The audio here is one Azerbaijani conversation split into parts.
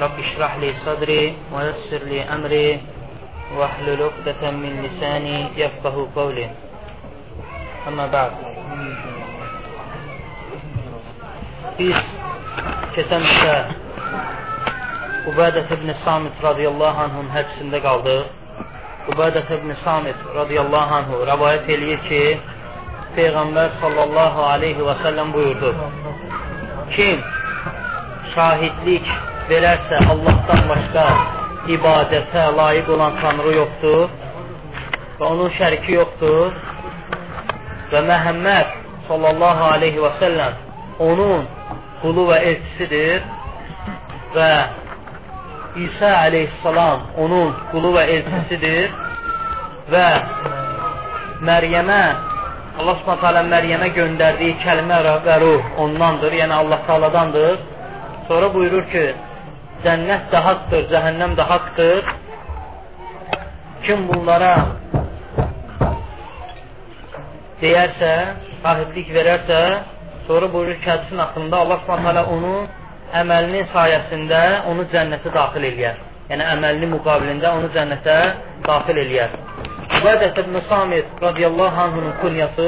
رب اشرح لي صدري ويسر لي أمري واحلل عقدة من لساني يفقه قولي أما بعد biz keçən müddə Ubadət ibn Samit radiyallahu anhun həbsində qaldıq. Ubadət ibn Samit radiyallahu anhu rəvayət eləyir ki, Peyğəmbər sallallahu aleyhi və səlləm buyurdu. Kim şahidlik verərsə Allahdan başqa ibadətə layiq olan Tanrı yoxdur və onun şəriki yoxdur və Məhəmməd sallallahu aleyhi və səlləm onun qulu və elçisidir və İsa aleyhissalam onun qulu və elçisidir və Məryəmə Allah subhanət hələ Məryəmə göndərdiyi kəlmə və ruh ondandır, yəni Allah taladandır. Sonra buyurur ki, cənnət də haqdır, cəhənnəm də haqdır. Kim bunlara deyərsə, şahidlik verərsə, sonra buyurur ki, hədisin haqqında Allah s.ə. onu əməlinin sayəsində onu cənnətə daxil eləyər. Yəni, əməlinin müqabilində onu cənnətə daxil eləyər. İbadət ibn Samit radiyallahu anhunun kunyası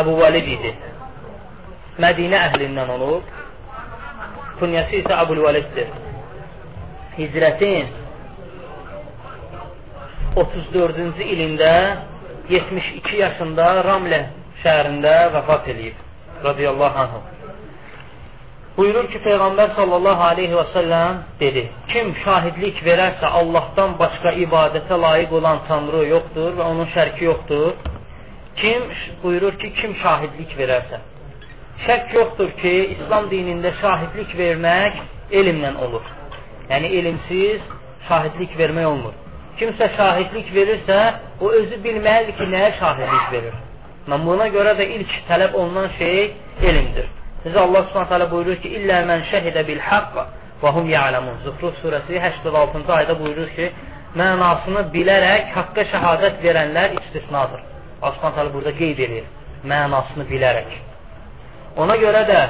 Əbu Valid idi. Mədinə əhlindən olub. Kunyası isə Əbul Validdir. Hicrətin 34-cü ilində 72 yaşında Ramlə şəhərində vəfat edib. Radiyallahu anhu. Buyurur ki, Peyğəmbər sallallahu aleyhi və səlləm dedi, kim şahidlik verərsə Allahdan başqa ibadətə layiq olan Tanrı yoxdur və onun şərki yoxdur. Kim, buyurur ki, kim şahidlik verərsə. Şək yoxdur ki, İslam dinində şahidlik vermək elmlə olur. Yəni, elmsiz şahidlik vermək olmur. Kimsə şahidlik verirsə, o özü bilməlidir ki, nəyə şahidlik verir. Mən buna görə də ilk tələb olunan şey elmdir. Sizə Allah Subhanahu taala buyurur ki: "İllə men şəhidə bil haqq və hum ya'lamun." Zuhruf surəsi 86-cı ayədə buyurur ki, mənasını bilərək haqqa şahadət verənlər istisnadır. Allah Subhanahu taala burada qeyd edir, mənasını bilərək. Ona görə də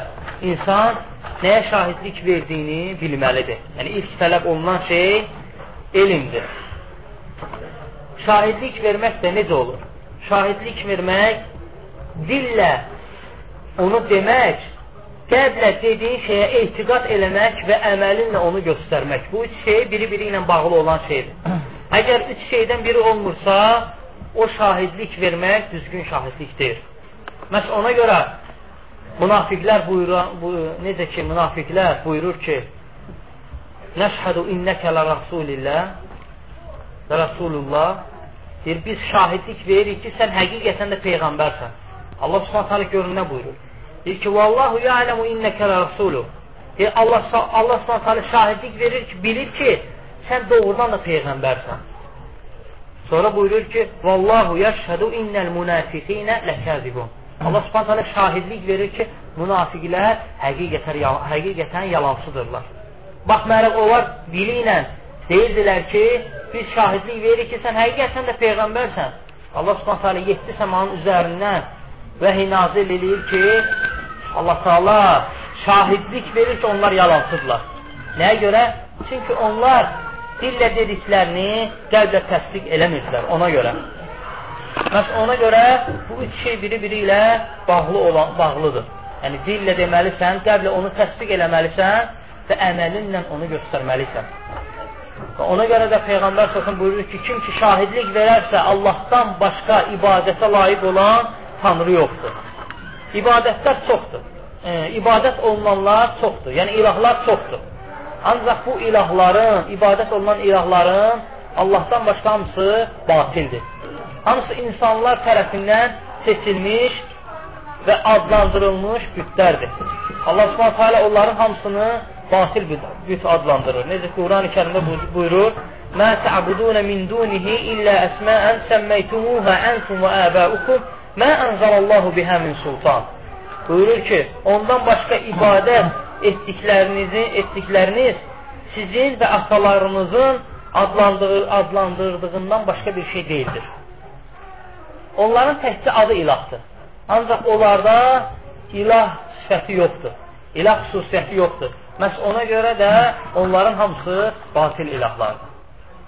insan nəyə şahidlik verdiyini bilməlidir. Yəni ilk tələb olunan şey elmdir. Şahidlik vermək də necə olur? Şahidlik vermək dillə onu demək qəlblə dediyin şeyə etiqat eləmək və əməlinlə onu göstərmək. Bu üç şey biri-biri ilə bağlı olan şeydir. Əgər üç şeydən biri olmursa, o şahidlik vermək düzgün şahidlik deyir. Məhz ona görə münafiqlər buyurur, bu, necə ki, münafiqlər buyurur ki, Nəşhədu innəkə lə rəsulillah və rəsulullah deyir, biz şahidlik veririk ki, sən həqiqətən də Peyğəmbərsən. Allah subhanətələ görünə buyurur. Deyir ki, Vallahu ya'lemu innəkə rəsulü. Deyir, Allah, Allah s.ə. şahidlik verir ki, bilir ki, sən doğrudan da Peyğəmbərsən. Sonra buyurur ki, Vallahu yəşhədu innəl münafiqinə ləkəzibun. Allah s.ə. şahidlik verir ki, münafiqlər həqiqətən, həqiqətən yalansıdırlar. Baxmayaraq, onlar dili ilə deyirdilər ki, biz şahidlik veririk ki, sən həqiqətən də Peyğəmbərsən. Allah s.ə. 7 səmanın üzərindən vəhiy nazil eləyir ki, Allah Taala şahidlik verir ki, onlar yalansıdırlar. Nəyə görə? Çünki onlar dillə dediklərini qəlblə təsdiq eləmirdilər ona görə. Məs ona görə bu üç şey biri-biri ilə bağlı olan bağlıdır. Yəni dillə deməlisən, qəlblə onu təsdiq eləməlisən və əməlinlə onu göstərməlisən. Və ona görə də Peyğəmbər səsən buyurur ki, kim ki şahidlik verərsə Allahdan başqa ibadətə layiq olan Tanrı yoxdur. İbadətlər çoxdur. E, ibadət olunanlar çoxdur. Yəni ilahlar çoxdur. Ancaq bu ilahların, ibadət olunan ilahların Allahdan başqa hamısı batildir. Hamısı insanlar tərəfindən seçilmiş və adlandırılmış bütlərdir. Allah Subhanahu taala onların hamısını batil büt adlandırır. Necə Quran-ı Kərimdə buyurur: "Mə ta'budun min dunihi illə əsma'an səmməytumuha antum və abaukum mə anzalallahu biha min sultan." Buyurur ki, ondan başqa ibadət etdiklərinizi, etdikləriniz sizin və atalarınızın adlandır, adlandırdığından başqa bir şey deyildir. Onların təkcə adı ilahdır. Ancaq onlarda ilah sifəti yoxdur. İlah xüsusiyyəti yoxdur. Məhz ona görə də onların hamısı batil ilahlardır.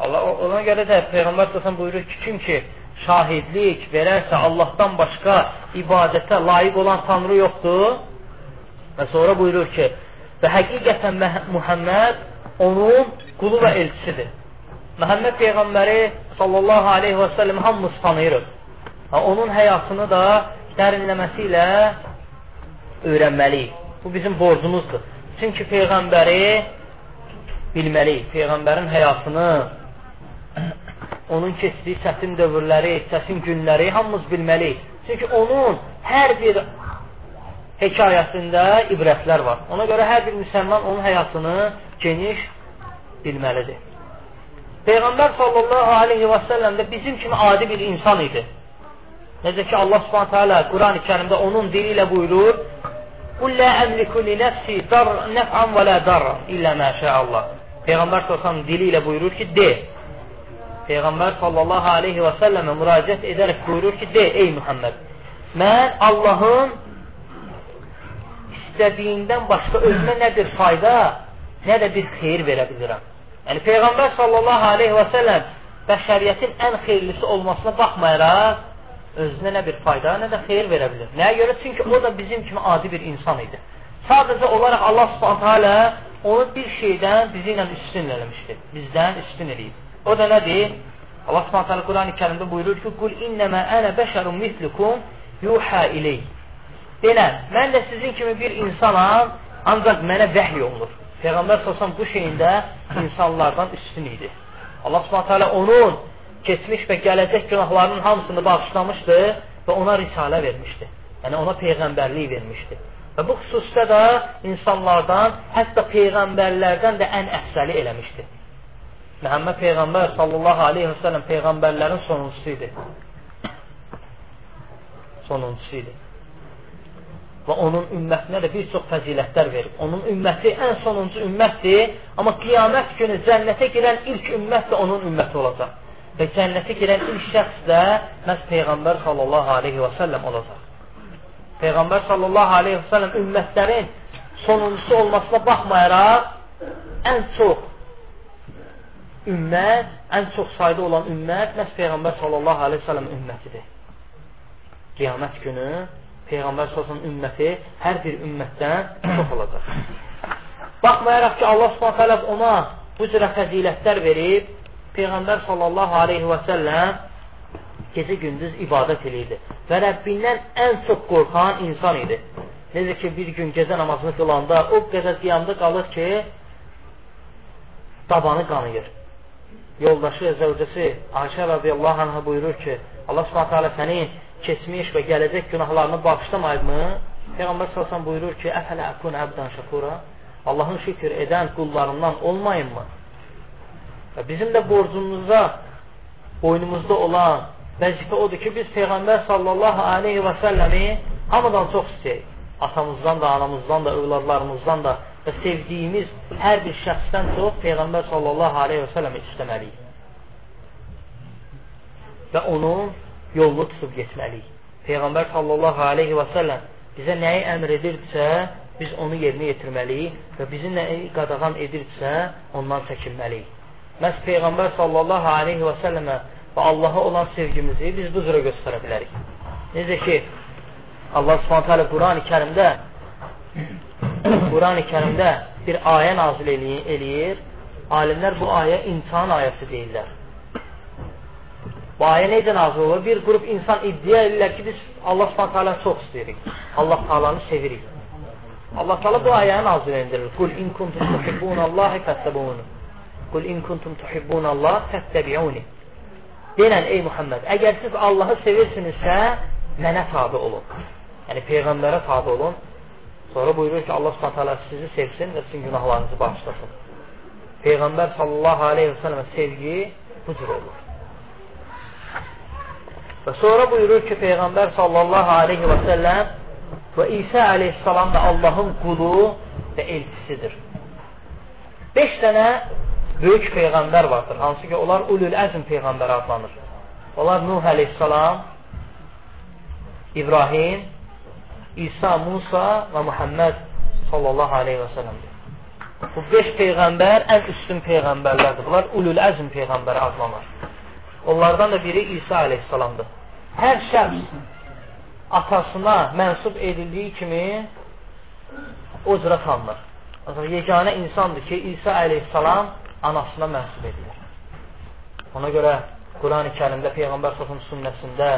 Allah ona görə də Peyğəmbər sallallahu buyurur ki, kim ki şahidlik verərsə Allahdan başqa ibadətə layiq olan tanrı yoxdur. Və sonra buyurur ki, və həqiqətən Muhammed onun qulu və elçisidir. Məhəmməd Peyğəmbəri sallallahu aleyhi və səlləm hamımız tanıyırıq. Onun həyatını da dərinləməsi ilə öyrənməliyik. Bu bizim borcumuzdur. Çünki Peyğəmbəri bilməliyik. Peyğəmbərin həyatını, onun keçdiyi çətin dövrləri, çətin günləri hamımız bilməliyik. Çünki onun hər bir hekayəsində ibrətlər var. Ona görə hər bir müsəlman onun həyatını geniş bilməlidir. Peyğəmbər sallallahu aleyhi və səlləm də bizim kimi adi bir insan idi. Necə ki Allah Subhanahu taala Quran-ı Kərimdə onun dili ilə buyurur: "Qul la amliku li nafsi dar naf'an və la darra illa ma sha Allah." Peyğəmbər sallallahu dili ilə buyurur ki, de. Peyğəmbər sallallahu aleyhi və səlləmə müraciət edərək buyurur ki, de ey Muhammed, mən Allahın istədiyindən başqa özümə nə bir fayda, nə də bir xeyir verə bilirəm. Yəni Peyğəmbər sallallahu aleyhi və səlləm bəşəriyyətin ən xeyirlisi olmasına baxmayaraq özünə nə bir fayda, nə də xeyir verə bilir. Nəyə görə? Çünki o da bizim kimi adi bir insan idi. Sadəcə olaraq Allah subhanətə alə onu bir şeydən bizi ilə üstün eləmişdir. Bizdən üstün eləyib. O da nədir? Allah subhanətə alə Quran-ı kərimdə buyurur ki, Qul innəmə ənə bəşərun mislikum yuhə ileyh. Denən, mən də sizin kimi bir insanam, ancaq mənə vəhy olunur. Peyğəmbər səsəm bu şeyində insanlardan üstün idi. Allah subhanətə alə onun keçmiş və gələcək günahlarının hamısını bağışlamışdı və ona risalə vermişdi. Yəni ona peyğəmbərlik vermişdi. Və bu xüsusda da insanlardan, hətta peyğəmbərlərdən də ən əfsəli eləmişdi. Məhəmməd Peyğəmbər sallallahu aleyhi və səlləm peyğəmbərlərin sonuncusu idi. Sonuncusu idi. Və onun ümmətinə də bir çox fəzilətlər verib. Onun ümməti ən sonuncu ümmətdir, amma qiyamət günü cənnətə girən ilk ümmət də onun ümməti olacaq və cənnətə girən ilk şəxs də məhz Peyğəmbər sallallahu aleyhi və səlləm olacaq. Peyğəmbər sallallahu aleyhi və səlləm ümmətlərin sonuncusu olmasına baxmayaraq ən çox ümmət, ən çox sayda olan ümmət məhz Peyğəmbər sallallahu aleyhi və səlləm ümmətidir. Qiyamət günü Peyğəmbər sallallahu ümməti hər bir ümmətdən çox olacaq. Baxmayaraq ki, Allah subhanət hələ ona bu cürə fəzilətlər verib, Peyğəmbər sallallahu aleyhi və səlləm gecə gündüz ibadət edirdi və Rəbbindən ən çox qorxan insan idi. Necə ki, bir gün gecə namazını qılanda o qədər qiyamda qalır ki, dabanı qanıyır. Yoldaşı, zəvcəsi Ayşə radiyallahu anhə buyurur ki, Allah subhanətə alə sənin keçmiş və gələcək günahlarını bağışlamayıbmı? Peyğəmbər salsan buyurur ki, Əfələ əkun əbdən şəkura Allahın şükür edən qullarından olmayınmı? Və bizim də borcumuza, boynumuzda olan vəzifə odur ki, biz Peyğəmbər sallallahu aleyhi və səlləmi hamıdan çox istəyək. Atamızdan da, anamızdan da, övladlarımızdan da və sevdiyimiz hər bir şəxsdən çox Peyğəmbər sallallahu aleyhi və səlləmi istəməliyik. Və onun yolunu tutub getməliyik. Peyğəmbər sallallahu aleyhi və səlləm bizə nəyi əmr edirdisə, biz onu yerinə yetirməliyik və bizi nəyi qadağan edirdisə, ondan çəkinməliyik. Məhz Peyğəmbər sallallahu aleyhi və səlləmə və Allaha olan sevgimizi biz bu cürə göstərə bilərik. Necə ki, Allah subhanətə alə Quran-ı kərimdə Quran-ı kərimdə bir ayə nazil eləyir. Alimlər bu ayə imtihan ayəsi deyirlər. Bu ayə necə nazil olur? Bir qrup insan iddia edirlər ki, biz Allah subhanətə çox istəyirik. Allah talanı sevirik. Allah taala bu ayəni nazil endirir. Qul in kuntum tuhibbunallahi fəttəbunu. Qul in kuntum tuhibbunallah fəttəbi'uni. Denən ey Muhammed, əgər siz Allahı sevirsinizsə, mənə tabi olun. Yəni Peyğəmbərə tabi olun. Sonra buyurur ki, Allah subhanət sizi sevsin və sizin günahlarınızı bağışlasın. Peyğəmbər sallallahu aleyhi və səlləmə sevgi bu cür olur. Və sonra buyurur ki, Peyğəmbər sallallahu aleyhi və səlləm və İsa aleyhissalam da Allahın qulu və elçisidir. Beş dənə böyük peyğəmbər vardır, hansı ki, onlar ulul əzm peyğəmbər adlanır. Onlar Nuh aleyhissalam, İbrahim, İsa, Musa və Muhammed sallallahu aleyhi və səlləmdir. Bu beş peyğəmbər ən üstün peyğəmbərlərdir. Bunlar ulul əzm peyğəmbəri adlanır. Onlardan da biri İsa aleyhissalamdır. Hər şəxs atasına mənsub edildiyi kimi o cürə tanınır. Yeganə insandır ki, İsa aleyhissalam anasına mənsub edilir. Ona görə Quran-ı kərimdə, Peyğəmbər sözün sünnəsində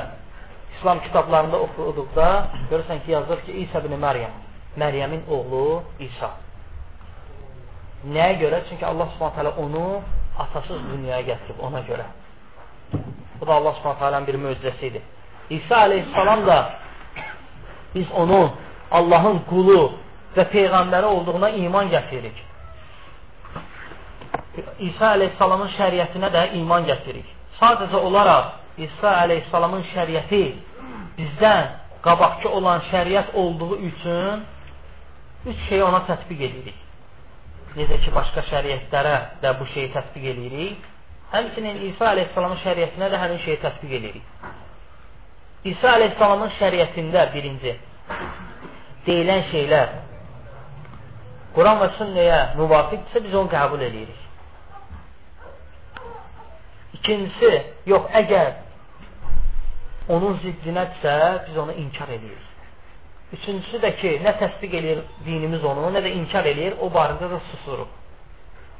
İslam kitablarında oxuduqda görürsən ki, yazılır ki, İsa ibn Məryəm, Məryəmin oğlu İsa. Nəyə görə? Çünki Allah subhanət hələ onu atasız dünyaya gətirib, ona görə. Bu da Allah subhanət hələnin bir möcüzəsidir. İsa aleyhissalam da biz onu Allahın qulu və Peyğəmbəri olduğuna iman gətiririk. İsa aleyhissalamın şəriətinə də iman gətiririk. Sadəcə olaraq İsa əleyhissalamın şəriəti bizdən qabaqki olan şəriət olduğu üçün üç şeyi ona tətbiq edirik. Necə ki, başqa şəriətlərə də bu şeyi tətbiq edirik. Həmçinin İsa əleyhissalamın şəriətinə də həmin şeyi tətbiq edirik. İsa əleyhissalamın şəriətində birinci deyilən şeylər Quran və sünnəyə müvafiqdirsə biz onu qəbul edirik. İkincisi, yox, əgər onun ziddinətsə, biz onu inkar edirik. Üçüncüsü də ki, nə təsdiq eləyir dinimiz onu, nə də inkar eləyir, o barədə də susuruq.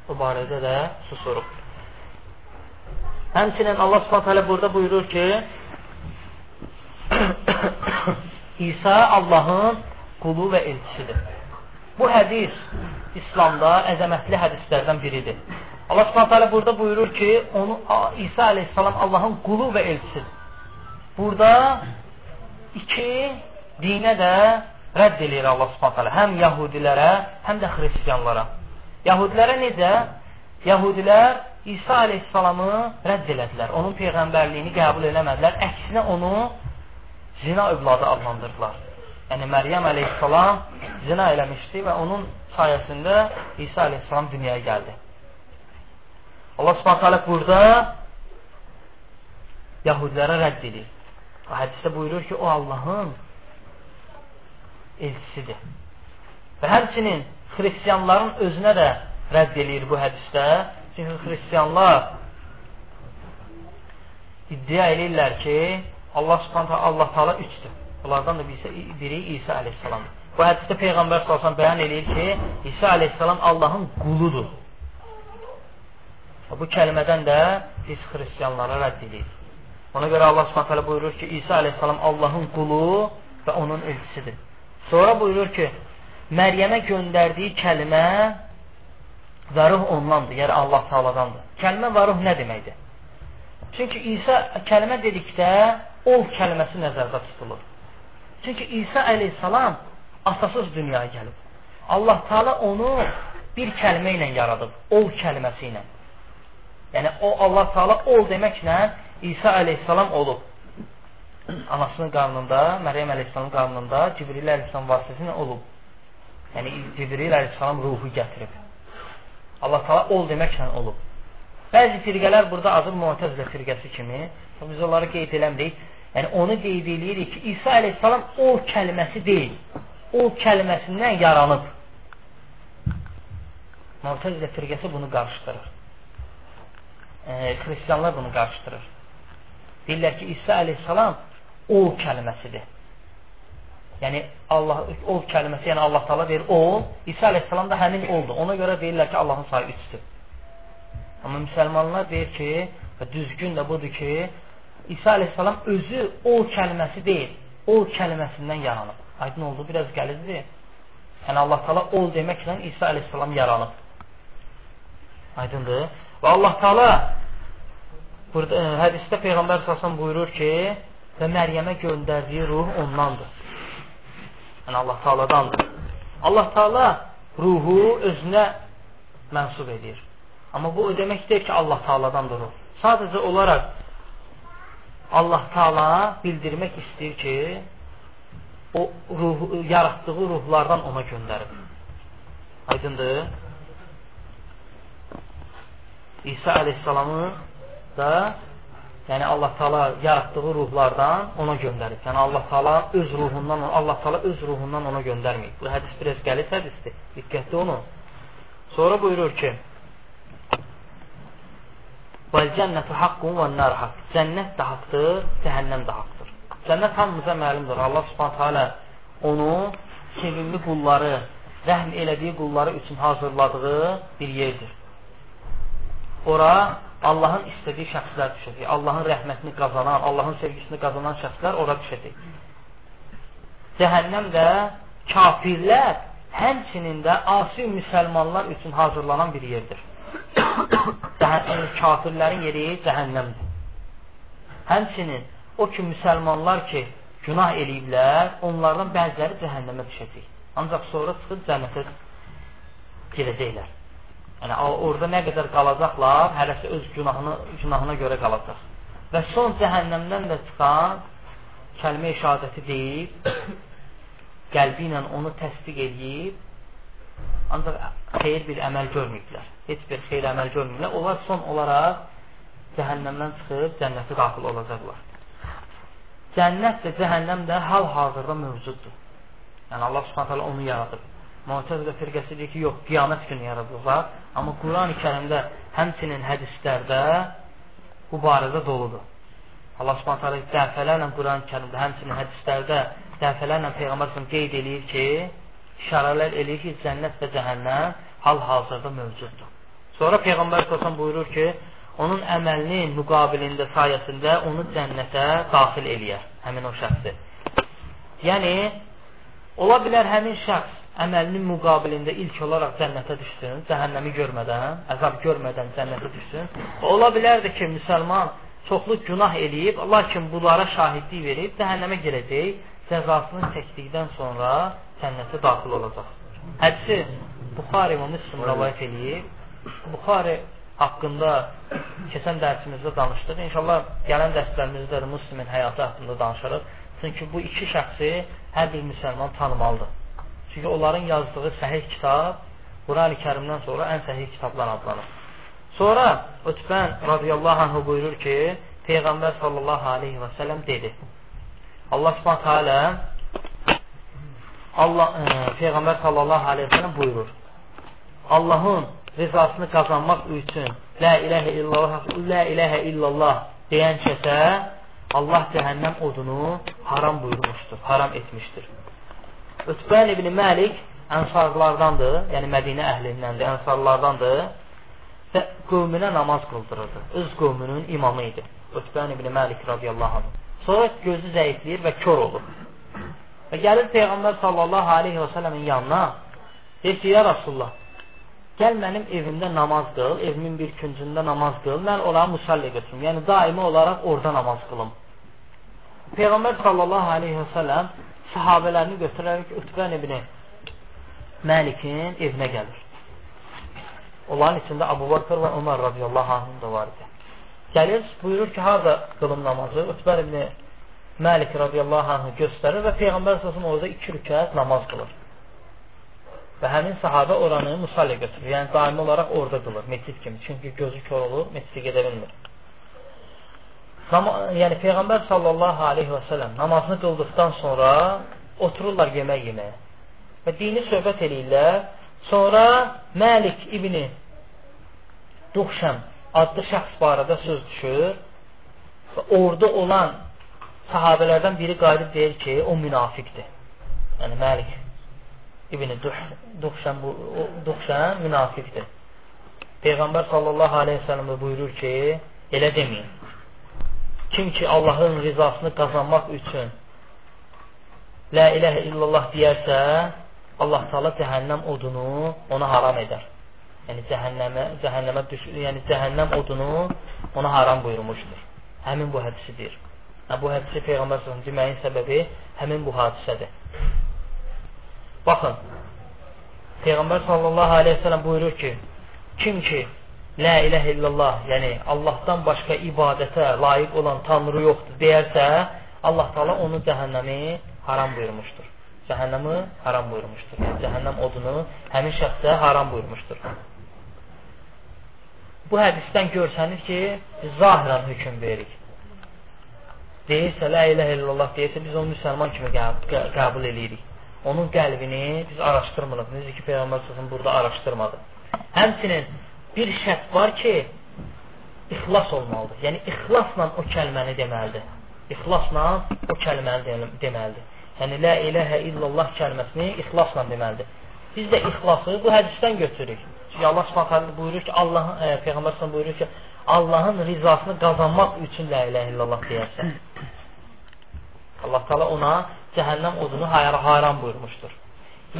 O barədə də susuruq. Həmçinin Allah hələ burada buyurur ki, İsa Allahın qulu və elçisidir. Bu hədis İslamda əzəmətli hədislərdən biridir. Allah subhanət hələ burada buyurur ki, onu, İsa aleyhissalam Allahın qulu və elçisidir. Burada iki dinə də rədd eləyir Allah subhanət həm yahudilərə, həm də xristiyanlara. Yahudilərə necə? Yahudilər İsa aleyhissalamı rədd elədilər. Onun peyğəmbərliyini qəbul eləmədilər. Əksinə onu zina övladı adlandırdılar. Yəni Məryəm əleyhissalam zina eləmişdi və onun sayəsində İsa əleyhissalam dünyaya gəldi. Allah Subhanahu burada Yahudilərə rədd edir. Hədisdə buyurur ki, o Allahın elçisidir. Və həmçinin xristiyanların özünə də rədd eləyir bu hədisdə. Çünki xristiyanlar iddia eləyirlər ki, Allah subhanətə Allah taala üçdür. Onlardan da birisi, biri İsa aleyhissalamdır. Bu hədisdə Peyğəmbər salsan bəyan eləyir ki, İsa aleyhissalam Allahın quludur. Bu kəlmədən də biz xristiyanlara rədd edirik. Ona görə Allah Subhanahu buyurur ki, İsa əleyhissalam Allahın qulu və onun elçisidir. Sonra buyurur ki, Məryəmə göndərdiyi kəlmə və ruh ondandır, yəni Allah Taala'dandır. Kəlmə və ruh nə deməkdir? Çünki İsa kəlmə dedikdə ol kəlməsi nəzərdə tutulur. Çünki İsa əleyhissalam atasız dünyaya gəlib. Allah Taala onu bir kəlmə ilə yaradıb, ol kəlməsi ilə. Yəni o Allah Taala ol deməklə İsa əleyhissalam olub. Anasının qarnında, Məryəm əleyhissalamın qarnında Cibril əleyhissalam vasitəsilə olub. Yəni Cibril əleyhissalam ruhu gətirib. Allah Taala ol deməklə olub. Bəzi firqələr burada azır Mu'təzilə firqəsi kimi, biz onları qeyd eləmirik. Yəni onu qeyd eləyirik ki, İsa əleyhissalam ol kəlməsi deyil. Ol kəlməsindən yaranıb. Mu'təzilə firqəsi bunu qarışdırır. E, Xristianlar bunu qarışdırır. Deyirlər ki, İsa əleyhissalam ol kəlməsidir. Yəni Allah ol kəlməsi, yəni Allah Taala deyir ol, İsa əleyhissalam da həmin oldu. Ona görə deyirlər ki, Allahın sayı 3-dür. Amma müsəlmanlar deyir ki, və düzgün də budur ki, İsa əleyhissalam özü ol kəlməsi deyil, ol kəlməsindən yaranıb. Aydın oldu, biraz gəlizdir. Yəni Allah Taala ol deməklə İsa əleyhissalam yaranıb. Aydındır? Və Allah Taala Burada e, hədisdə Peyğəmbər sallallahu buyurur ki, və Məryəmə göndərdiyi ruh ondandır. Yəni Allah Taala'dandır. Allah Taala ruhu özünə mənsub edir. Amma bu o demək deyil ki, Allah Taaladan durur. Sadəcə olaraq Allah Taala bildirmək istəyir ki, o ruh, yaratdığı ruhlardan ona göndərib. Aydındır? İsa əleyhissalamı da yəni Allah Taala yaratdığı ruhlardan ona göndərib. Yəni Allah Taala öz ruhundan, Allah Taala öz ruhundan ona göndərməyib. Bu hədis biraz qəliz hədisdir. Diqqətli olun. Sonra buyurur ki: "Vel cennetu haqqun ve nar haqq." Cənnət də haqqdır, cəhənnəm də haqqdır. Cənnət hamımıza məlumdur. Allah Subhanahu taala onu sevimli qulları, rəhm elədiyi qulları üçün hazırladığı bir yerdir. Ora Allahın istədiyi şəxslər düşəcək. Allahın rəhmətini qazanan, Allahın sevgisini qazanan şəxslər ora düşəcək. Cəhənnəm də kafirlər, həmçinin də asi müsəlmanlar üçün hazırlanan bir yerdir. Kafirlərin yeri cəhənnəmdir. Həmçinin o ki, müsəlmanlar ki, günah eləyiblər, onlardan bəziləri cəhənnəmə düşəcək. Ancaq sonra çıxıb cənnətə girəcəklər. Yəni orada nə qədər qalacaqlar, hərəsi öz günahını, günahına görə qalacaq. Və son cəhənnəmdən də çıxan kəlmə-i şəhadəti deyib, qəlbi ilə onu təsdiq edib, ancaq xeyir bir əməl görməyiblər. Heç bir xeyir əməl görməyiblər. Onlar son olaraq cəhənnəmdən çıxıb cənnətə daxil olacaqlar. Cənnət də cəhənnəm də hal-hazırda mövcuddur. Yəni Allah Subhanahu onu yaradıb. Mu'təzilə firqəsi deyir ki, yox, qiyamət günü yaradılacaq. Amma Qurani Kərimdə həmçinin hədislərdə bu barədə doludur. Allah Subhanahu taala dəfələrlə Qurani Kərimdə, həmçinin hədislərdə dəfələrlə Peyğəmbər sallallahu qeyd eləyir ki, işarələr eləyir ki, cənnət və cəhənnəm hal-hazırda mövcuddur. Sonra Peyğəmbər sallallahu buyurur ki, onun əməlinin müqabilində sayəsində onu cənnətə daxil eləyər, həmin o şəxsi. Yəni, ola bilər həmin şəxs əməlinin müqabilində ilk olaraq cənnətə düşsün, cəhənnəmi görmədən, əzab görmədən cənnətə düşsün. Ola bilər də ki, müsəlman çoxlu günah eləyib, lakin bunlara şahidlik verib, cəhənnəmə girəcək, cəzasını çəkdikdən sonra cənnətə daxil olacaq. Hədisi Buxari və Müslüm rəvayət eləyib. Buxari haqqında keçən dərsimizdə danışdıq. İnşallah gələn dərslərimizdə də Müslimin həyatı haqqında danışarıq. Çünki bu iki şəxsi hər bir müsəlman tanımalıdır. Çünki onların yazdığı səhih kitab Qurani Kərimdən sonra ən səhih kitablar adlanır. Sonra Ötbən radiyallahu anhu buyurur ki, Peyğəmbər sallallahu aleyhi və sələm dedi. Allah subhanət hələ Allah, e, Peyğəmbər sallallahu aleyhi və sələm buyurur. Allahın rizasını qazanmaq üçün Lə iləhə illallah, Lə iləhə illallah deyən kəsə Allah cəhənnəm odunu haram buyurmuşdur, haram etmişdir. Ötbən ibn Məlik ənsarlardandır, yəni Mədinə əhlindəndir, ənsarlardandır və qövmünə namaz qıldırırdı. Öz qövmünün imamı idi. Ötbən ibn Məlik radiyallahu anh. Sonra gözü zəifləyir və kör olur. Və gəlir Peyğəmbər sallallahu aleyhi və sələmin yanına, deyir ki, ya Rasulullah, gəl mənim evimdə namaz qıl, evimin bir küncündə namaz qıl, mən onlara müsallə götürüm. Yəni, daimi olaraq orada namaz qılım. Peyğəmbər sallallahu aleyhi və səlləm sahabələrini götürərək Ütbən ibni Məlikin evinə gəlir. Onların içində Abu Bakır və Ömər radiyallahu anhın da var idi. Gəlir, buyurur ki, harada qılım namazı? Ütbən ibni Məlik radiyallahu anhı göstərir və Peyğəmbər sallallahu orada iki rükət namaz qılır. Və həmin sahabə oranı müsallə götürür. Yəni, daimi olaraq orada qılır, meçid kimi. Çünki gözü kör olur, meçidə gedə bilmir. Yəni, Peyğəmbər sallallahu aleyhi və sələm namazını qıldıqdan sonra otururlar yemək yeməyə. Və dini söhbət eləyirlər. Sonra Məlik ibni Duxşəm adlı şəxs barədə söz düşür və orada olan sahabələrdən biri qayıdıb deyir ki, o münafiqdir. Yəni, Məlik İbni Duxşən, bu, Duxşən münafiqdir. Peyğəmbər sallallahu aleyhi ve sellem buyurur ki, elə deməyin. Kim ki Allahın rizasını qazanmaq üçün La iləhə illallah deyərsə, Allah Taala cəhənnəm odunu ona haram edər. Yəni cəhənnəmə, cəhənnəmə düş, yəni cəhənnəm odunu ona haram buyurmuşdur. Həmin bu hədisidir. Yəni, bu hədisi Peyğəmbər sallallahu deməyin səbəbi həmin bu hadisədir. Baxın, Peyğəmbər sallallahu aleyhi ve sellem buyurur ki, kim ki La iləhə illallah, yəni Allahdan başqa ibadətə layiq olan Tanrı yoxdur deyərsə, Allah Taala onu cəhənnəmi haram buyurmuşdur. Cəhənnəmi haram buyurmuşdur. Yəni, cəhənnəm odunu həmin şəxsə haram buyurmuşdur. Bu hədisdən görsənir ki, biz zahirən hökm veririk. Deyirsə, la iləhə illallah deyirsə, biz onu müsəlman kimi qəb qəbul edirik. Onun qəlbini biz araşdırmırıq. Necə ki, Peyğəmbər sözün burada araşdırmadı. Həmçinin bir şərt var ki, ixlas olmalıdır. Yəni, ixlasla o kəlməni deməlidir. İxlasla o kəlməni deməlidir. Yəni, la iləhə illallah kəlməsini ixlasla deməlidir. Biz də ixlası bu hədisdən götürürük. Çünki Allah Subhanahu buyurur ki, Allahın e, peyğəmbər sallallahu buyurur ki, Allahın rizasını qazanmaq üçün la ilahe illallah deyərsən. Allah Taala ona cəhənnəm odunu hayra haram buyurmuşdur.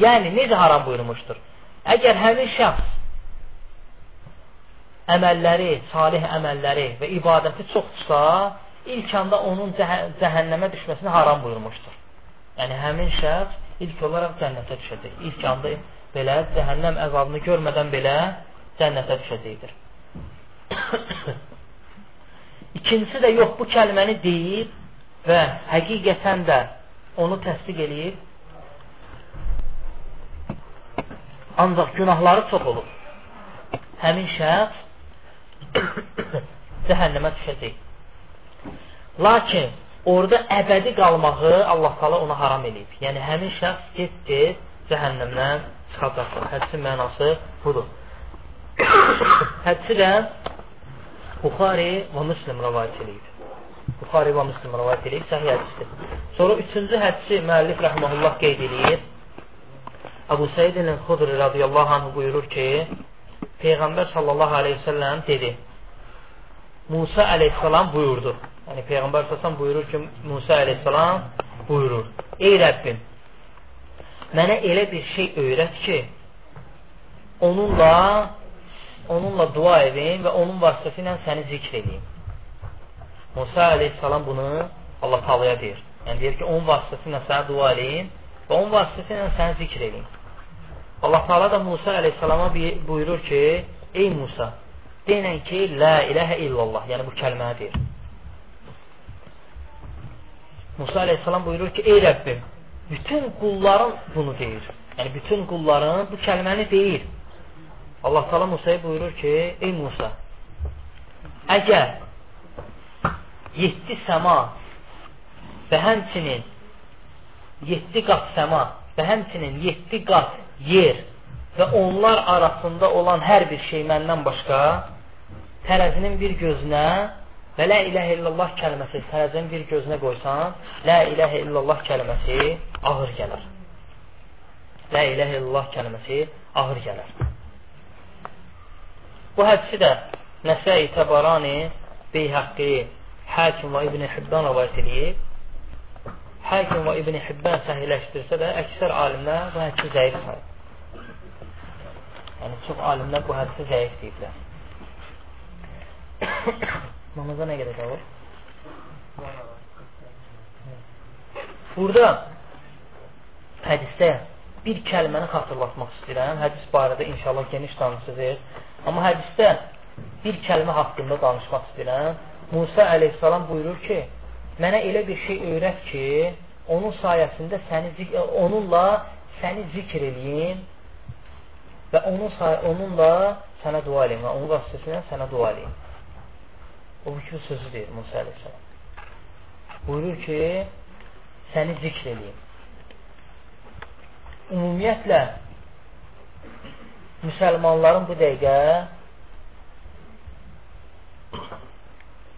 Yəni necə haram buyurmuşdur? Əgər həmin şəxs əməlləri, salih əməlləri və ibadəti çoxdursa, ilk anda onun cəh cəhənnəmə düşməsini haram buyurmuşdur. Yəni həmin şəxs ilk olaraq cənnətə düşəcək. İlk anda belə cəhənnəm əzabını görmədən belə cənnətə düşəcəkdir. İkincisi də yox, bu kəlməni deyib və həqiqətən də onu təsdiq eləyib. Ancaq günahları çox olur. Həmin şəxs cəhənnəmə düşəcək. Lakin orada əbədi qalmağı Allah qala ona haram eləyib. Yəni həmin şəxs get-get cəhənnəmdən çıxacaqdır. Hədisin mənası budur. Hədisi də Buxari və Müslim rəvayət edib. Buxari və Müslim rəvayət edib, səhih hədisdir. Sonra üçüncü hədisi müəllif rəhməhullah qeyd edir. Əbu Səid el-Xudri radiyallahu anh buyurur ki, Peyğəmbər sallallahu aleyhi ve sellem dedi, Musa aleyhissalam buyurdu. Yəni Peyğəmbər sallallahu buyurur ki, Musa aleyhissalam buyurur. Ey Rəbbim, mənə elə bir şey öyrət ki, onunla onunla dua edin və onun vasitəsi ilə səni zikr edeyim. Musa aleyhissalam bunu Allah talaya deyir. Yəni deyir ki, onun vasitəsi ilə sənə dua edeyim və onun vasitəsi ilə səni zikr edeyim. Allah Taala da Musa aleyhissalama buyurur ki, ey Musa, deyən ki, la iləhə illallah, yəni bu kəlməni deyir. Musa aleyhissalam buyurur ki, ey Rəbbim, bütün qulların bunu deyir. Yəni, bütün qulların bu kəlməni deyir. Allah Teala Musaya buyurur ki, ey Musa, əgər yetdi səma və həmçinin yetdi qat səma və həmçinin yetdi qat yer və onlar arasında olan hər bir şey məndən başqa tərəzinin bir gözünə və la iləhə illallah kəlməsi tərəzinin bir gözünə qoysan, la iləhə illallah kəlməsi ağır gələr. La iləhə illallah kəlməsi ağır gələr. Bu hədisi də Nəsəi Təbarani, Beyhaqqi, Həkim və İbn-i Hibban rəvayət edib. Həkim və İbn-i Hibban səhiləşdirsə də, əksər alimlər bu hədisi zəif sayır. Yəni, çox alimlər bu hədisi zəif deyiblər. Namaza nə qədər qalır? Burada hədisdə bir kəlməni xatırlatmaq istəyirəm. Hədis barədə inşallah geniş danışacağıq. Amma hədisdə bir kəlmə haqqında danışmaq istəyirəm. Musa əleyhissalam buyurur ki, mənə elə bir şey öyrət ki, onun sayəsində səni onunla səni zikr eləyim və onun onunla sənə dua eləyim və onun vasitəsilə sənə dua eləyim. O bu sözü deyir Musa əleyhissalam. Buyurur ki, səni zikr edeyim. Ümumiyyətlə, müsəlmanların bu dəqiqə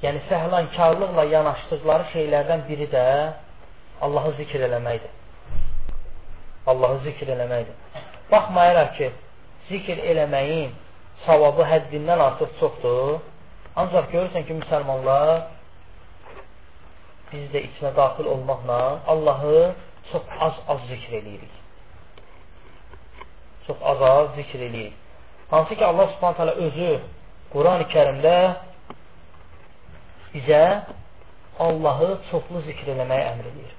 yəni səhlankarlıqla yanaşdıqları şeylərdən biri də Allahı zikr eləməkdir. Allahı zikr eləməkdir. Baxmayaraq ki, zikr eləməyin savabı həddindən artıq çoxdur. Ancaq görürsən ki, müsəlmanlar biz də içinə daxil olmaqla Allahı çox az-az zikr eləyirik. Çox az-az zikr eləyirik. Hansı ki, Allah subhanət hələ özü Quran-ı kərimdə bizə Allahı çoxlu zikr eləməyə əmr edir.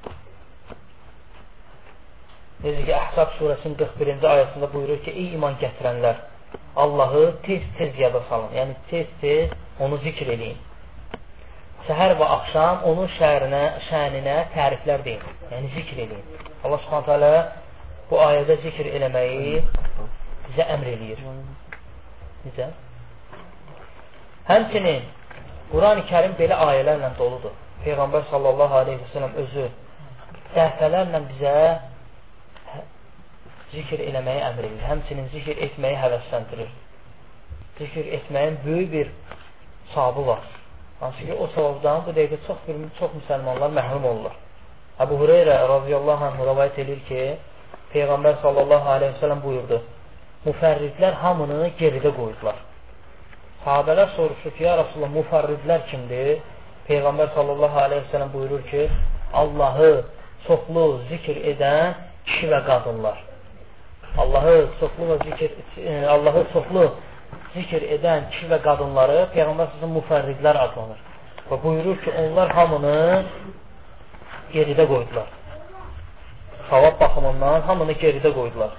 Necə ki, Əhzab surəsinin 41-ci ayəsində buyurur ki, ey iman gətirənlər, Allahı tez-tez yada salın. Yəni, tez-tez onu zikr edin. Səhər və axşam onun şəhərinə, şəninə təriflər deyin. Yəni, zikr edin. Allah subhanət hələ bu ayədə zikr eləməyi bizə əmr eləyir. Necə? Həmçinin Quran-ı kərim belə ayələrlə doludur. Peyğəmbər sallallahu aleyhi və sələm özü dəfələrlə bizə zikr eləməyi əmr edir. Həmçinin zikr etməyi həvəsləndirir. Zikr etməyin böyük bir savabı var. Hansı ki, o savabdan bu dəqiqə çox, bir, çox müsəlmanlar məhrum olurlar. Əbu Hüreyrə radiyallahu anh rəvayət edir ki, Peyğəmbər sallallahu aleyhi və sələm buyurdu, müfərridlər hamını geridə qoydular. Sahabələr soruşur ki, ya Rasulullah, müfərridlər kimdir? Peyğəmbər sallallahu aleyhi ve sellem buyurur ki, Allahı çoxlu zikr edən kişi və qadınlar. Allahı çoxlu zikr e, Allahı çoxlu zikr edən kişi və qadınları Peyğəmbər sallallahu müfərridlər adlanır. Və buyurur ki, onlar hamını geridə qoydular. Savab baxımından hamını geridə qoydular.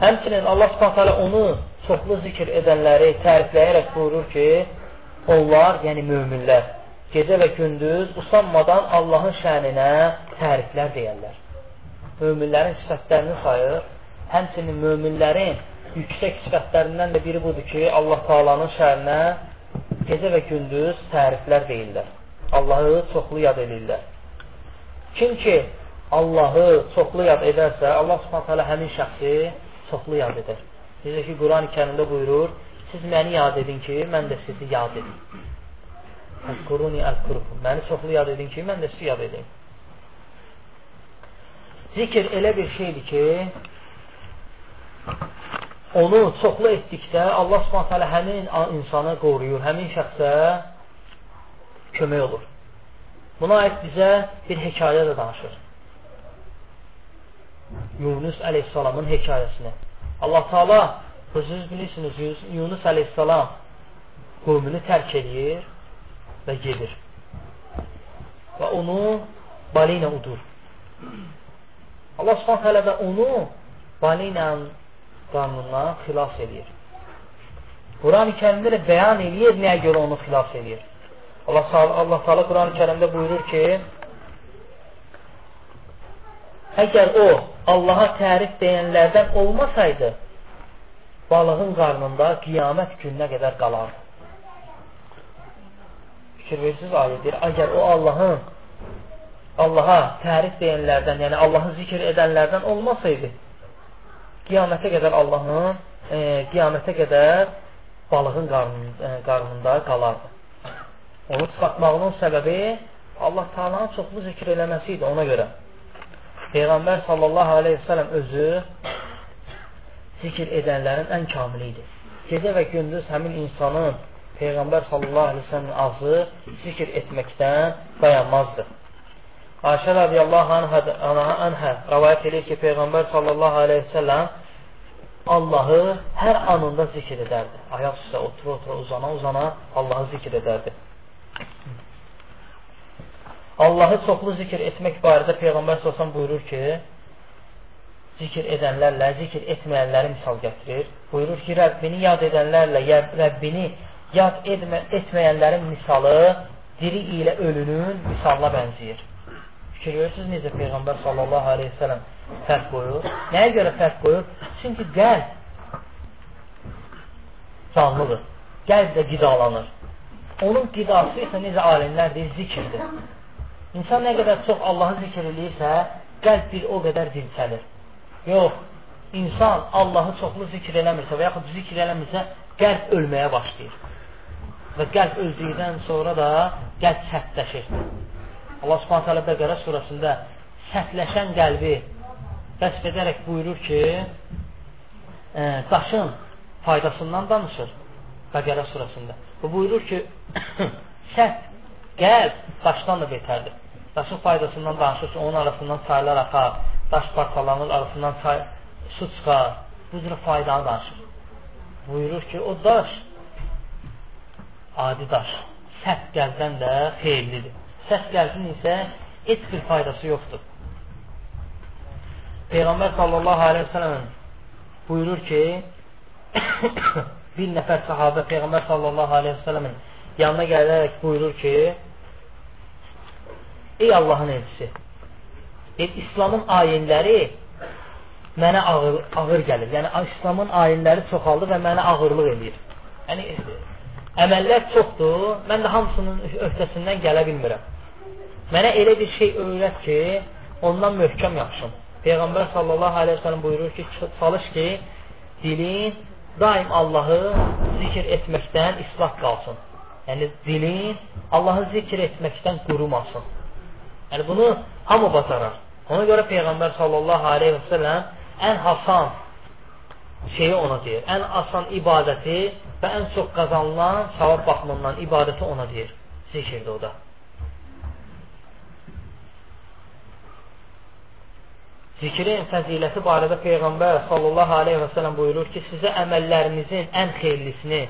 Həmçinin Allah Subhanahu onu çoxlu zikr edənləri tərifləyərək buyurur ki, onlar, yəni möminlər, gecə və gündüz usanmadan Allahın şəninə təriflər deyərlər. Möminlərin sifətlərini sayır. Həmçinin möminlərin yüksək sifətlərindən də biri budur ki, Allah Taalanın şəninə gecə və gündüz təriflər deyirlər. Allahı çoxlu yad edirlər. Kim ki Allahı çoxlu yad edərsə, Allah Subhanahu həmin şəxsi çoxlu yad edər. Necə ki, Quran-ı kərimdə buyurur, siz məni yad edin ki, mən də sizi yad edim. Əzquruni əzqurukum. Məni çoxlu yad edin ki, mən də sizi yad edim. Zikr elə bir şeydir ki, onu çoxlu etdikdə Allah subhanət həmin insanı qoruyur, həmin şəxsə kömək olur. Buna aid bizə bir hekayə də danışır. Yunus əleyhissalamın hekayəsini. Allah Taala özünüz bilirsiniz Yunus əleyhissalam qövmünü tərk edir və gedir. Və onu balina udur. Allah Subhanahu taala da onu balinanın qanunundan xilas edir. Quran-ı Kərimdə də bəyan eləyir nəyə görə onu xilas edir. Allah Allah Taala Quran-ı Kərimdə buyurur ki: Əgər o Allaha tərif deyənlərdən olmasaydı, balığın qarnında qiyamət gününə qədər qalardı. Fikir versiniz ayədir. Əgər o Allahın Allaha tərif deyənlərdən, yəni Allahı zikr edənlərdən olmasaydı, qiyamətə qədər Allahın e, qiyamətə qədər balığın qarnında, e, qarnında qalardı. Onu çıxartmağının səbəbi Allah Taala'nın çoxlu zikr eləməsi idi ona görə. Peyğəmbər sallallahu aleyhi ve sellem özü zikr edənlərin ən kamili idi. Gecə və gündüz həmin insanın Peyğəmbər sallallahu aleyhi ve sellem ağzı zikr etməkdən dayanmazdı. Ayşə radiyallahu anhə, rəvayət edir ki, Peyğəmbər sallallahu aleyhi ve sellem Allahı hər anında zikr edərdi. Ayaq üstə otura-otura, uzana-uzana Allahı zikr edərdi. Allahı çoxlu zikr etmək barədə Peyğəmbər səsən buyurur ki, zikr edənlərlə zikr etməyənləri misal gətirir. Buyurur ki, Rəbbini yad edənlərlə Rəbbini yad etmə, etməyənlərin misalı diri ilə ölünün misalına bənziyir. Fikir görürsünüz necə Peyğəmbər sallallahu aleyhi ve sellem fərq qoyur? Nəyə görə fərq qoyur? Çünki qəlb canlıdır. Qəlb də qidalanır. Onun qidası isə necə alimlər deyir, zikirdir. İnsan nə qədər çox Allahı zikr eləyirsə, qəlb bir o qədər dilçəlir. Yox, insan Allahı çoxlu zikr eləmirsə və yaxud zikr eləmirsə, qəlb ölməyə başlayır. Və qəlb öldükdən sonra da qəlb sərtləşir. Allah subhanət hələ Bəqərə surasında sərtləşən qəlbi vəsf edərək buyurur ki, e, daşın faydasından danışır Bəqərə surasında. Bu buyurur ki, sərt qəlb daşdan da betərdir. Daşın faydasından danışır ki, onun arasından çaylar axar, daş parçalanır, arasından çay, su çıxar. Bu cür faydanı danışır. Buyurur ki, o daş adi daş, sərt qəlbdən də xeyirlidir. Sərt qəlbin isə heç bir faydası yoxdur. Peyğəmbər sallallahu aleyhi ve sellem buyurur ki, bir nəfər sahabə Peyğəmbər sallallahu aleyhi ve sellemin yanına gələrək buyurur ki, Ey Allahın elçisi, ey, İslamın ayinləri mənə ağır, ağır gəlir. Yəni, İslamın ayinləri çoxaldı və mənə ağırlıq edir. Yəni, əməllər çoxdur, mən də hamısının öhdəsindən gələ bilmirəm. Mənə elə bir şey öyrət ki, ondan möhkəm yapışım. Peyğəmbər sallallahu aleyhi ve sellem buyurur ki, çalış ki, dilin daim Allahı zikr etməkdən islah qalsın. Yəni, dilin Allahı zikr etməkdən qurumasın. Yəni, bunu hamı bacarar. Ona görə Peyğəmbər sallallahu aleyhi ve sellem ən hasan şeyi ona deyir. Ən asan ibadəti və ən çox qazanılan savab baxımından ibadəti ona deyir. Zikirdir o da. Zikrin fəziləti barədə Peyğəmbər sallallahu aleyhi və sələm buyurur ki, sizə əməllərinizin ən xeyirlisini,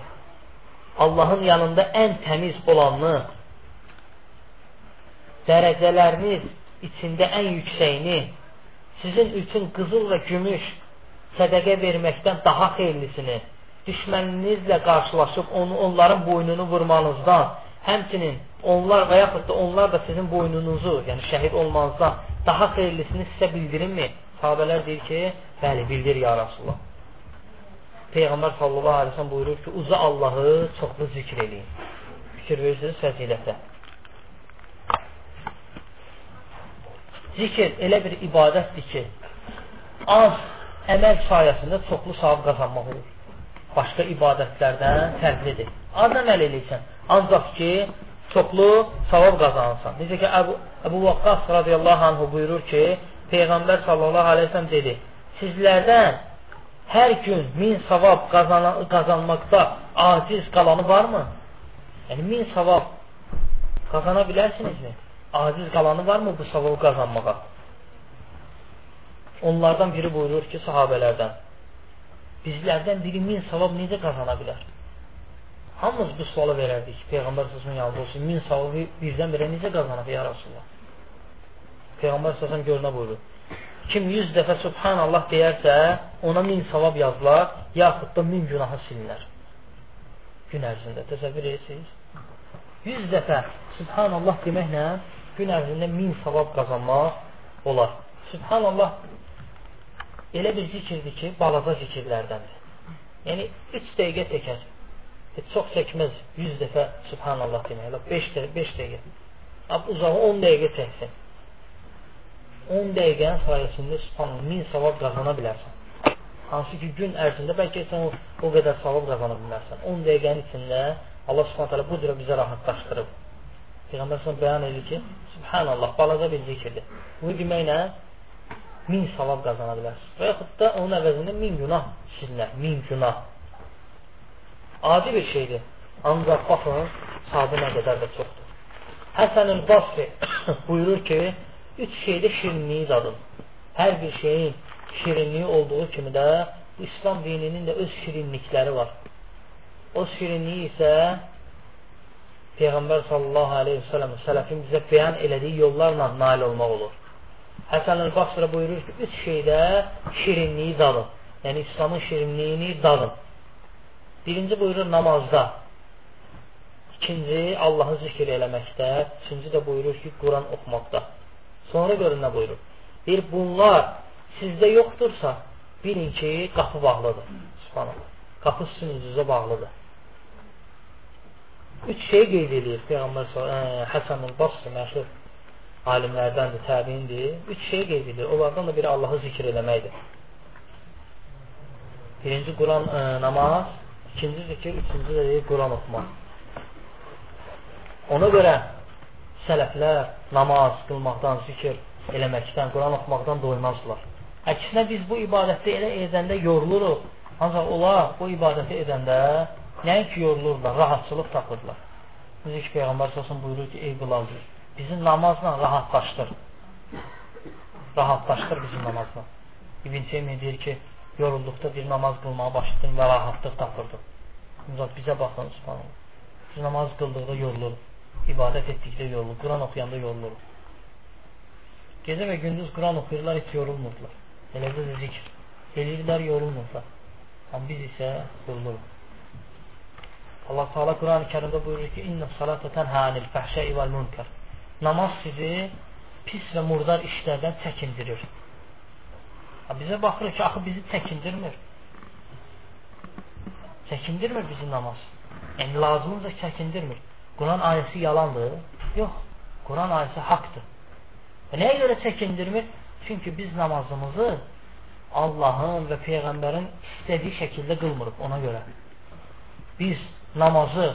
Allahın yanında ən təmiz olanını, dərəcələriniz içində ən yüksəyini, sizin üçün qızıl və gümüş sədəqə verməkdən daha xeyirlisini, düşməninizlə qarşılaşıb onu, onların boynunu vurmanızdan, həmçinin onlar və yaxud da onlar da sizin boynunuzu, yəni şəhid olmanızdan daha xeyirlisini sizə bildirinmi? Sahabələr deyir ki, bəli, bildir ya Rasulullah. Peyğəmbər sallallahu aleyhi ve sellem buyurur ki, uza Allahı çoxlu zikr edin. Fikir verirsiniz fəzilətə. Zikr elə bir ibadətdir ki, az əməl sayəsində çoxlu savab qazanmaq olur. Başqa ibadətlərdən fərqlidir. Az əməl eləyirsən, ancaq ki, çoxlu savab qazanırsan. Necə ki, Əbu, Əbu Vaqqas radiyallahu anhu buyurur ki, Peyğəmbər sallallahu aleyhi sellem dedi, sizlərdən hər gün min savab qazana, qazanmaqda aciz qalanı varmı? Yəni, min savab qazana bilərsinizmi? Aciz qalanı varmı bu savabı qazanmağa? Onlardan biri buyurur ki, sahabələrdən, bizlərdən biri min savab necə qazana bilər? Hamımız bu sualı verərdik. Peyğəmbər səsinin yanında olsun. Min savabı birdən birə necə qazanıb ya Rasulullah? Peyğəmbər səsən görünə buyurur. Kim 100 dəfə Subhanallah deyərsə, ona min savab yazılar, yaxud da min günahı silinər. Gün ərzində. Təsəvvür edirsiniz? 100 dəfə Subhanallah deməklə gün ərzində min savab qazanmaq olar. Subhanallah elə bir zikirdir ki, balaca zikirlərdəndir. Yəni, 3 dəqiqə çəkər heç çox çəkməz 100 dəfə Subhanallah demək. 5 dəqiqə, 5 dəqiqə. Ab uzağı 10 dəqiqə çəksin. 10 dəqiqənin sayəsində Subhanallah 1000 savab qazana bilərsən. Hansı ki, gün ərzində bəlkə sən o, o qədər savab qazana bilərsən. 10 dəqiqənin içində Allah Subhanahu bu cürə bizə rahatlaşdırıb. Peyğəmbər bəyan edir ki, Subhanallah balaca bir zikirdir. Bu deməklə min savab qazana bilərsən. Və yaxud da onun əvəzində min günah silinər, min günah. Adi bir şeydir. Ancaq baxın, sadə nə qədər də çoxdur. Həsənül Basri buyurur ki, üç şeydə şirinliyi dadın. Hər bir şeyin şirinliyi olduğu kimi də İslam dininin də öz şirinlikləri var. O şirinliyi isə Peyğəmbər sallallahu aleyhi ve sellem sələfin bizə bəyan elədiyi yollarla nail olmaq olur. Həsən el-Basrə buyurur ki, üç şeydə şirinliyi dadın. Yəni İslamın şirinliyini dadın. Birinci buyurur namazda. İkinci Allahı zikr eləməkdə. Üçüncü də buyurur ki, Quran oxumaqda. Sonra görün nə buyurur. Bir bunlar sizdə yoxdursa, bilin ki, qapı bağlıdır. Subhanallah. Qapı sizin üzünüzə bağlıdır. Üç şey qeyd edir Peyğəmbər Həsənul Basri məşhur alimlərdəndir, təbiindir. Üç şey qeyd edir. Onlardan da biri Allahı zikr eləməkdir. Birinci Quran ə, namaz, İkinci zikir, üçüncü də deyir, Quran oxumaq. Ona görə sələflər namaz qılmaqdan, zikir eləməkdən, Quran oxumaqdan doymazlar. Əksinə biz bu ibadəti elə edəndə yoruluruq. Ancaq onlar bu ibadəti edəndə nəinki yorulurlar, rahatçılıq tapırlar. Necə ki, Peyğəmbər səsin buyurur ki, ey qılavcı, bizim namazla rahatlaşdır. Rahatlaşdır bizim namazla. İbn Teymiyyə deyir ki, yorulduqda bir namaz qılmağa başladım və rahatlıq tapırdım. Ancaq bizə baxın, subhanallah. Biz namaz qıldıqda yoruluruq, ibadət etdikdə yoruluruq, Quran oxuyanda yoruluruq. Gecə və gündüz Quran oxuyurlar, heç yorulmurdular. Elə bu zikr. Eləyirlər, yorulmurlar. Amma biz isə yoruluruq. Allah Teala Quran-ı Kərimdə buyurur ki: "İnna salata tenha anil fahşai vel munkar." Namaz sizi pis və murdar işlərdən çəkindirir. Bizə baxırıq ki, axı bizi çəkindirmir. Çəkindirmir bizi namaz. Yəni lazımınca çəkindirmir. Quran ayəsi yalandır? Yox. Quran ayəsi haqdır. Və nəyə görə çəkindirmir? Çünki biz namazımızı Allahın və Peyğəmbərin istədiyi şəkildə qılmırıq ona görə. Biz namazı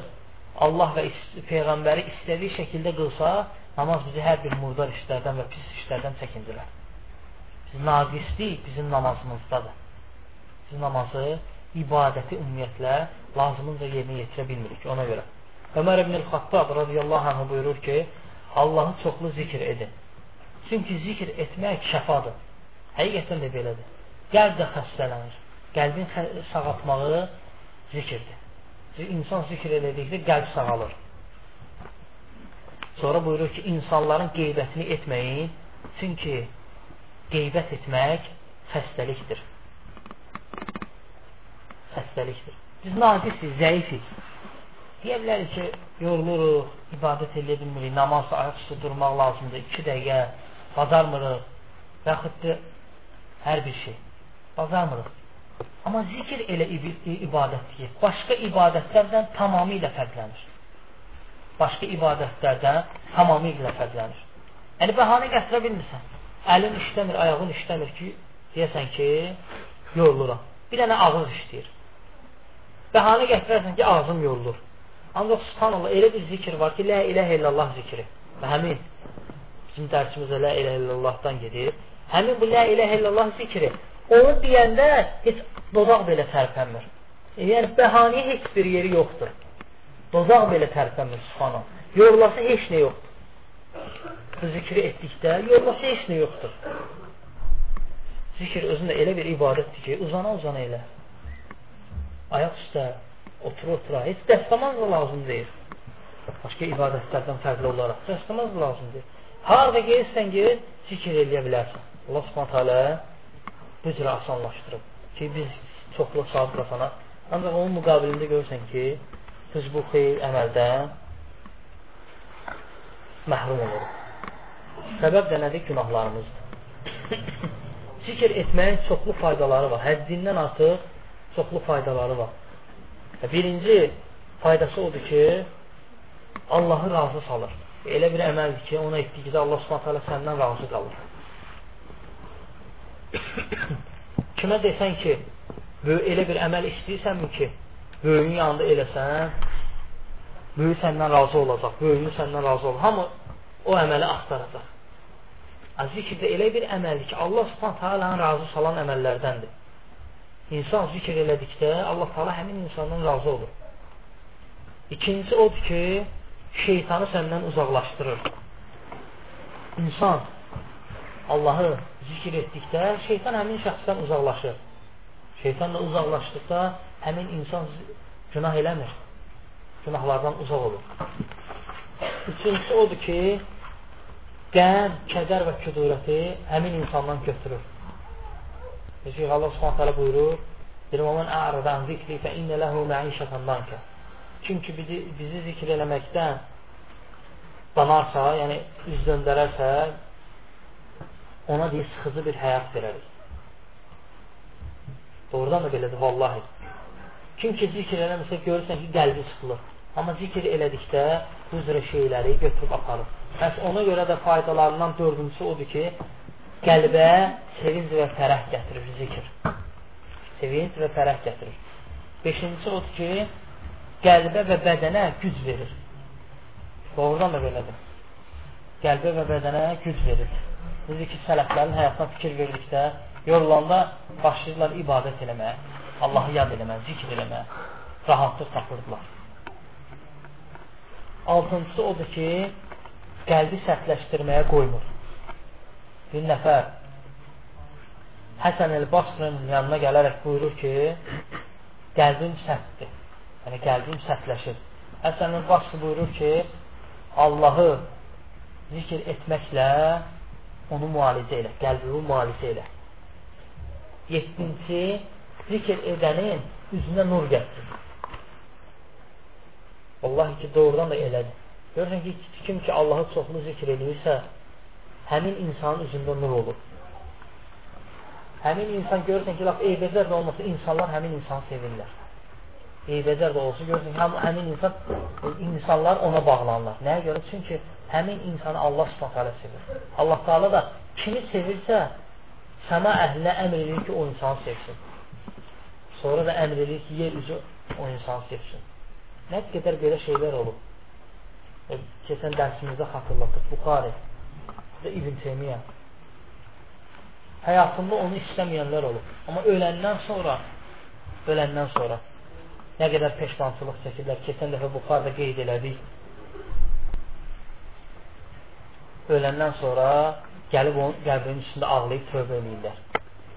Allah və Peyğəmbəri istədiyi şəkildə qılsa, namaz bizi hər bir murdar işlərdən və pis işlərdən çəkindilər. Biz naqislik bizim namazımızdadır. Biz namazı, ibadəti ümumiyyətlə lazımınca yerinə yetirə bilmirik ona görə. Ömər ibn-i Xattab radiyallahu anh buyurur ki, Allahı çoxlu zikr edin. Çünki zikr etmək şəfadır. Həqiqətən də belədir. Qəlb də xəstələnir. Qəlbin sağaltmağı zikirdir. İnsan zikr elədikdə qəlb sağalır. Sonra buyurur ki, insanların qeybətini etməyin. Çünki qeybət etmək xəstəlikdir. Xəstəlikdir. Biz naqisiz, zəifik. Deyə bilərik ki, yoruluruq, ibadət edə bilmirik, namaz ayaq üstə durmaq lazımdır, iki dəqiqə, bacarmırıq və yaxud da hər bir şey. Bacarmırıq. Amma zikr elə ibadətdir ki, başqa ibadətlərdən tamamilə fərqlənir. Başqa ibadətlərdən tamamilə fərqlənir. Yəni, bəhanə gətirə bilmirsən. Əlin işləmir, ayağın işləmir ki, deyəsən ki, yoruluram. Bir dənə ağız işləyir. Bəhanə gətirərsən ki, ağzım yorulur. Ancaq subhanallah, elə bir zikr var ki, lə iləhə illallah zikri. Və həmin bizim dərsimizə lə iləhə illallahdan gedir. Həmin bu lə iləhə illallah zikri onu deyəndə heç dodaq belə tərpənmir. Yəni bəhanəyə heç bir yeri yoxdur. Dodaq belə tərpənmir subhanallah. Yorulası heç nə yoxdur. Bu zikri etdikdə yorulası heç nə yoxdur. Zikr özündə elə bir ibadətdir ki, uzana-uzana elə. Ayaq üstə, otura-otura, heç dəstəmaz da lazım deyil. Başqa ibadətlərdən fərqli olaraq dəstəmaz da lazım deyil. Harada gelirsən, gel, zikr eləyə bilərsən. Allah subhanət hələ bu cürə asanlaşdırıb ki, biz çoxlu saat qazanaq. Ancaq onun müqabilində görürsən ki, biz bu xeyir əməldən məhrum oluruq. Səbəb də nədir? Günahlarımızdır. Zikr etməyin çoxlu faydaları var. Həddindən artıq çoxlu faydaları var. Birinci faydası odur ki, Allahı razı salır. Elə bir əməldir ki, ona etdikdə Allah hələ səndən razı qalır. Kimə desən ki, elə bir əməl istəyirsənmi ki, böyüyün yanında eləsən, böyük səndən razı olacaq, böyüyünü səndən razı olacaq. Hamı o əməli axtaracaq. Zikr də elə bir əməldir ki, Allah subhanət hələ razı salan əməllərdəndir. İnsan zikr elədikdə Allah təala həmin insandan razı olur. İkincisi odur ki, şeytanı səndən uzaqlaşdırır. İnsan Allahı zikr etdikdə şeytan həmin şəxsdən uzaqlaşır. Şeytanla uzaqlaşdıqda həmin insan günah eləmir. Günahlardan uzaq olur. Üçüncüsü odur ki, qəm, kədər və küdurəti həmin insandan götürür. Necə Allah Subhanahu taala buyurur: "Birməman a'radan zikri fe inne lehu ma'işatan danka." Çünki bizi, bizi zikr eləməkdən danarsa, yəni üz döndərərsə, ona deyir, sıxıcı bir həyat verərik. Doğrudan da belədir, vallahi. Kim ki zikr eləmirsə, görürsən ki, qəlbi sıxılır. Amma zikr elədikdə bu üzrə şeyləri götürüb aparır. Bəs ona görə də faydalarından dördüncüsü odur ki, qəlbə sevinc və fərəh gətirir zikr. Sevinc və fərəh gətirir. Beşincisi odur ki, qəlbə və bədənə güc verir. Doğrudan da belədir. Qəlbə və bədənə güc verir. Dedi ki, sələflərin həyatına fikir verdikdə, yorulanda başlayırlar ibadət eləməyə, Allahı yad eləməyə, zikr eləməyə, rahatlıq tapırdılar. Altıncısı odur ki, qəlbi sərtləşdirməyə qoymur. Bir nəfər Həsən el-Basrın yanına gələrək buyurur ki, qəlbim sərtdir. Yəni, qəlbim sərtləşir. Həsən el-Basrı buyurur ki, Allahı zikr etməklə onu müalicə elə, qəlbini müalicə elə. Yedinci, zikr edənin üzünə nur gətirir. Vallahi ki, doğrudan da elədir. Görürsən ki, kim ki Allahı çoxlu zikr edirsə, həmin insanın üzündə nur olur. Həmin insan görürsən ki, laf eybəcər də olmasa insanlar həmin insanı sevirlər. Eybəcər də olsa görürsən ki, həm, həmin insan, insanlar ona bağlanırlar. Nəyə görə? Çünki həmin insanı Allah subhanə sevir. Allah Teala da kimi sevirsə, səma əhlinə əmr edir ki, o insanı sevsin. Sonra da əmr edir ki, yer üzü o insanı sevsin. Nə qədər belə şeylər olub. E, keçən dərsimizdə xatırlatdıq. Buxari İbn Teymiyyə. Həyatında onu istəməyənlər olub. Amma öləndən sonra öləndən sonra nə qədər peşmançılıq çəkirlər. Keçən dəfə Buxarda qeyd elədik. Öləndən sonra gəlib onun qəbrinin üstündə ağlayıb tövbə eləyirlər.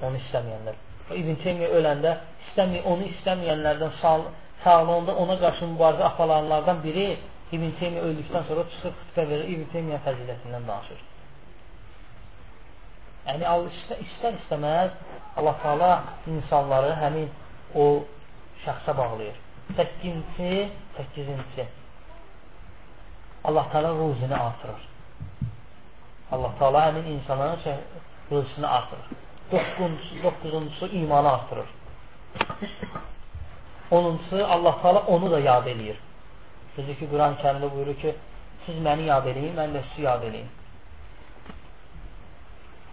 Onu istəməyənlər. İbn Teymiyyə öləndə istəmir, onu istəməyənlərdən sağ, sağlığında ona qarşı mübarizə aparanlardan biri İbn Teymiyyə öldükdən sonra çıxır xütbə verir, İbn Teymiyyə fəzilətindən danışır. Yəni istər istəməz Allah Taala insanları həmin o şəxsə bağlayır. 8-ci, 8-ci. Allah Taala ruzunu artırır. Allah Taala həmin insanın ruzunu artırır. 9-cu, 9-cu imanı artırır. 10-cu Allah Taala onu da yad eləyir. Düzdür ki, Quran-ı Kərimdə buyurur ki, siz məni yad eləyin, mən də sizi yad eləyim.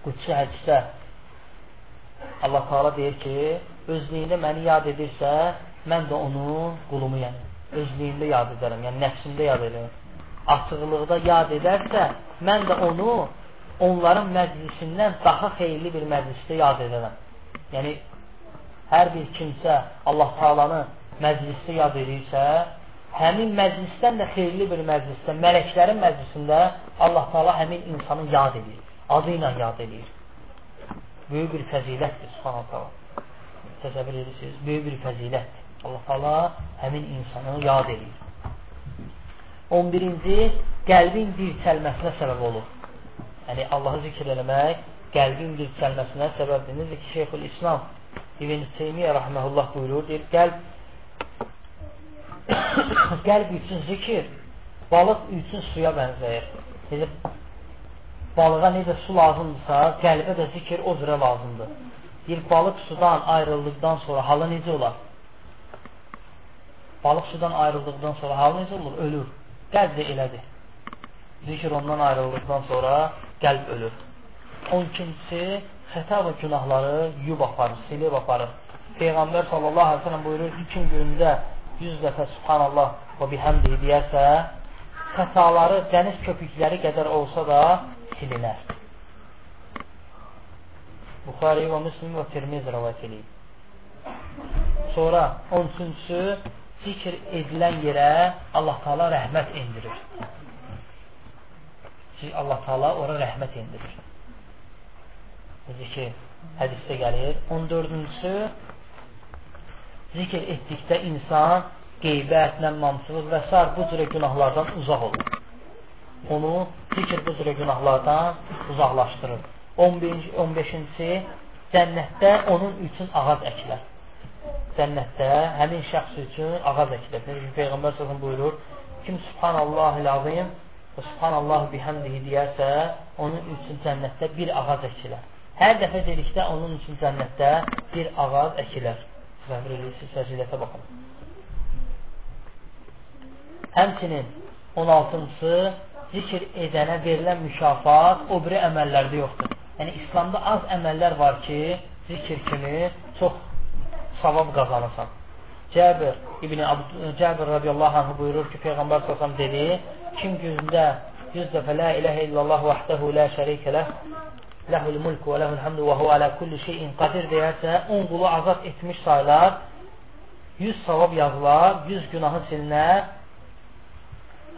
Qudsi hədisdə Allah Taala deyir ki, özlüyündə məni yad edirsə, mən də onu qulumu yəni özlüyündə yad edərəm, yəni nəfsimdə yad edərəm. Açıqlıqda yad edərsə, mən də onu onların məclisindən daha xeyirli bir məclisdə yad edərəm. Yəni hər bir kimsə Allah Taalanı məclisdə yad edirsə, həmin məclisdən də xeyirli bir məclisdə, mələklərin məclisində Allah Taala həmin insanı yad edir. Adı ilə yad edir. Böyük bir fəzilətdir Subhanahu taala. Təsəvvür edirsiniz, böyük bir fəzilətdir. Allah Taala həmin insanı yad edir. 11-ci qəlbin dirçəlməsinə səbəb olur. Yəni Allahı zikr eləmək qəlbin dirçəlməsinə səbəbdir. Necə ki Şeyxül İslam İbn Teymiyyə rahmehullah buyurur, deyir, qəlb qəlb üçün zikir balıq üçün suya bənzəyir. Necə balığa necə su lazımdırsa, qəlbə də zikir o cürə lazımdır. Deyir, balıq sudan ayrıldıqdan sonra halı necə olar? Balıq sudan ayrıldıqdan sonra halı necə olur? Ölür. Qəlb də elədir. Zikir ondan ayrıldıqdan sonra qəlb ölür. 12-ci xəta və günahları yub aparır, silib aparır. Peyğəmbər sallallahu aleyhi ve sellem buyurur ki, kim gündə 100 dəfə subhanallah və bihəmdihi deyərsə, xətaları dəniz köpükləri qədər olsa da silinər. Buxari və Müslim və Tirmiz rəvayət edib. Sonra 13-cü zikr edilən yerə Allah Taala rəhmət endirir. Allah Taala ora rəhmət endirir. Necə ki, hədisdə gəlir. 14-cüsü zikr etdikdə insan qeybət, nəmmamçılıq və s. bu cürə günahlardan uzaq olur. Onu zikr bu cürə günahlardan uzaqlaşdırır. 15-ci cənnətdə onun üçün ağac əkilər. Cənnətdə həmin şəxs üçün ağac əkilir. Necə Peyğəmbər sözün buyurur, kim Subhanallah-ı-Azim və Subhanallah bihəmdihi deyərsə, onun üçün cənnətdə bir ağac əkilər. Hər dəfə dedikdə onun üçün cənnətdə bir ağac əkilər. Təsəvvür edirsiniz, fəzilətə baxın. Həmçinin 16-cısı zikr edənə verilən mükafat o biri əməllərdə yoxdur. Yəni, İslamda az əməllər var ki, zikr kimi çox savab qazanırsan. Cəbir İbn Cəbir radiyallahu anh buyurur ki, Peyğəmbər sallallahu dedi, kim gündə 100 dəfə la iləhə illallah vəhdəhu la şərikə ləh ləhul mulk və ləhul həmdu və huva alə kulli şeyin qadir deyərsə, 10 qulu azad etmiş saylar, 100 savab yazılar, 100 günahı silinər,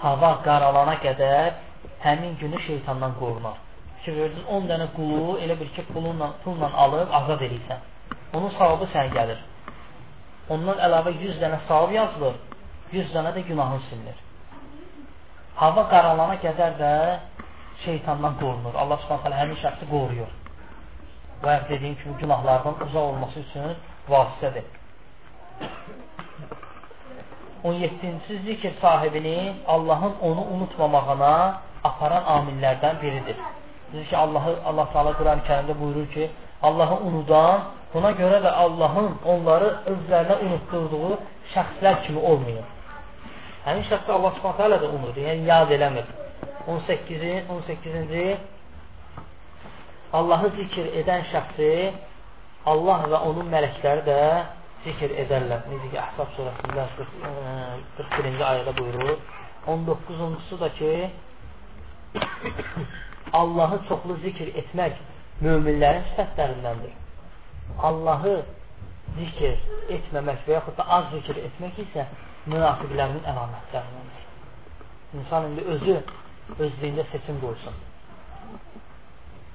hava qaralana qədər həmin günü şeytandan qorunar. Fikir verirsiniz, 10 dənə qulu elə bir ki, pulla, pulla alıb azad edirsən. Onun savabı sən gəlir. Ondan əlavə 100 dənə savab yazılır, 100 dənə də günahın silinir. Hava qaralana qədər də şeytandan qorunur. Allah subhanət hələ həmin şəxsi qoruyur. və dediyim kimi günahlardan uzaq olması üçün vasitədir. 17-ci zikr sahibini Allahın onu unutmamağına aparan amillərdən biridir. Deyir ki, Allahı Allah Taala Quran-ı Kərimdə buyurur ki, Allahı unudan, buna görə də Allahın onları özlərinə unutturduğu şəxslər kimi olmuyor. Həmin şəxsi Allah Subhanahu taala da unutdu, yəni yad eləmir. 18-ci 18-ci Allahı zikr edən şəxsi Allah və onun mələkləri də zikr edərlər. Necə ki, Əhsab surəsində 41-ci ayədə buyurur. 19-uncusu da ki, Allahı çoxlu zikr etmək möminlərin sifətlərindəndir. Allahı zikr etməmək və yaxud da az zikr etmək isə münafiqlərin əlamətlərindəndir. İnsan indi özü özlüyündə seçim qoysun.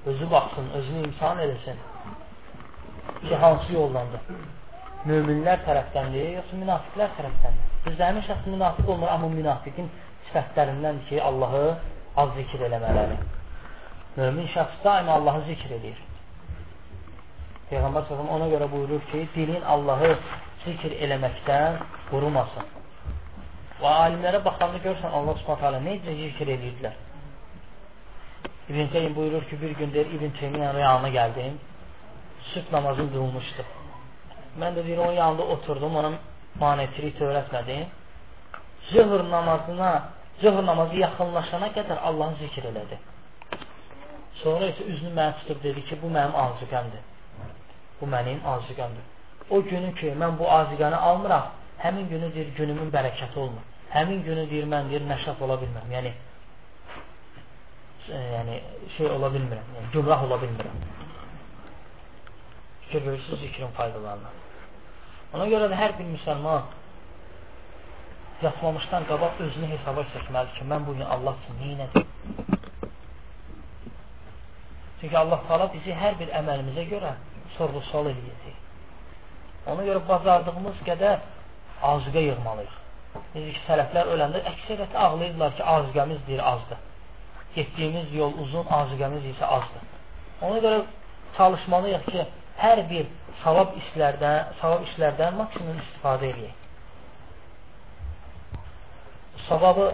Özü baxsın, özünü imtihan eləsin ki, hansı yollandır? Möminlər tərəfdəndir, yoxsa münafiqlər tərəfdəndir? Bizdə həmin şəxs münafiq olmur, amma münafiqin sifətlərindəndir ki, Allahı az zikr eləmələri. Mömin şəxs daima Allahı zikr edir. Peyğəmbər s.ə.v ona görə buyurur ki, dilin Allahı zikr eləməkdən qurumasın. Və alimlərə baxanda görsən Allah s.ə.v necə zikr edirdilər. İbn Teym buyurur ki, bir gün deyir, İbn Teymin yanına gəldim, sübh namazını qılmışdı. Mən də deyir, onun yanında oturdum, ona manetirik öyrətmədim. Zöhr namazına, zöhr namazı yaxınlaşana qədər Allahı zikr elədi. Sonra isə üzünü mənə tutub dedi ki, bu mənim azuqəmdir. Bu mənim azuqəmdir. O günü ki, mən bu azuqəni almıram, həmin günü deyir, günümün bərəkəti olmur. Həmin günü deyir, mən deyir, nəşət ola bilməm. Yəni, e, yəni şey ola bilmirəm, yəni gümrah ola bilmirəm. Verirsiniz zikrin faydalarına. Ona görə də hər bir müsəlman yatmamışdan qabaq özünü hesaba çəkməli ki, mən bugün Allah üçün neynədim? Çünki Allah Taala bizi hər bir əməlimizə görə sorğu-sual eləyəcək. Ona görə bacardığımız qədər azuqə yığmalıyıq. Necə ki, sələflər öləndə əksəriyyəti ağlayırlar ki, azuqəmiz deyir azdır getdiyimiz yol uzun, azuqəmiz isə azdır. Ona görə çalışmalıyıq ki, hər bir savab işlərdən, savab işlərdən maksimum istifadə edək. Savabı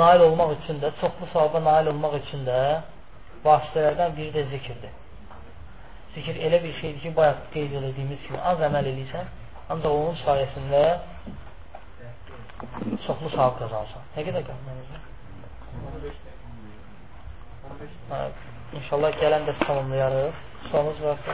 nail olmaq üçün də, çoxlu savaba nail olmaq üçün də vasitələrdən biri də zikirdir. Zikir elə bir şeydir ki, bayaq qeyd edildiyimiz kimi az əməl edirsən, ancaq onun sayəsində çoxlu savab qazansan. Nə qədər qazanırsan? Hə, inşallah gələn də tamamlayarıq. Sualınız varsa,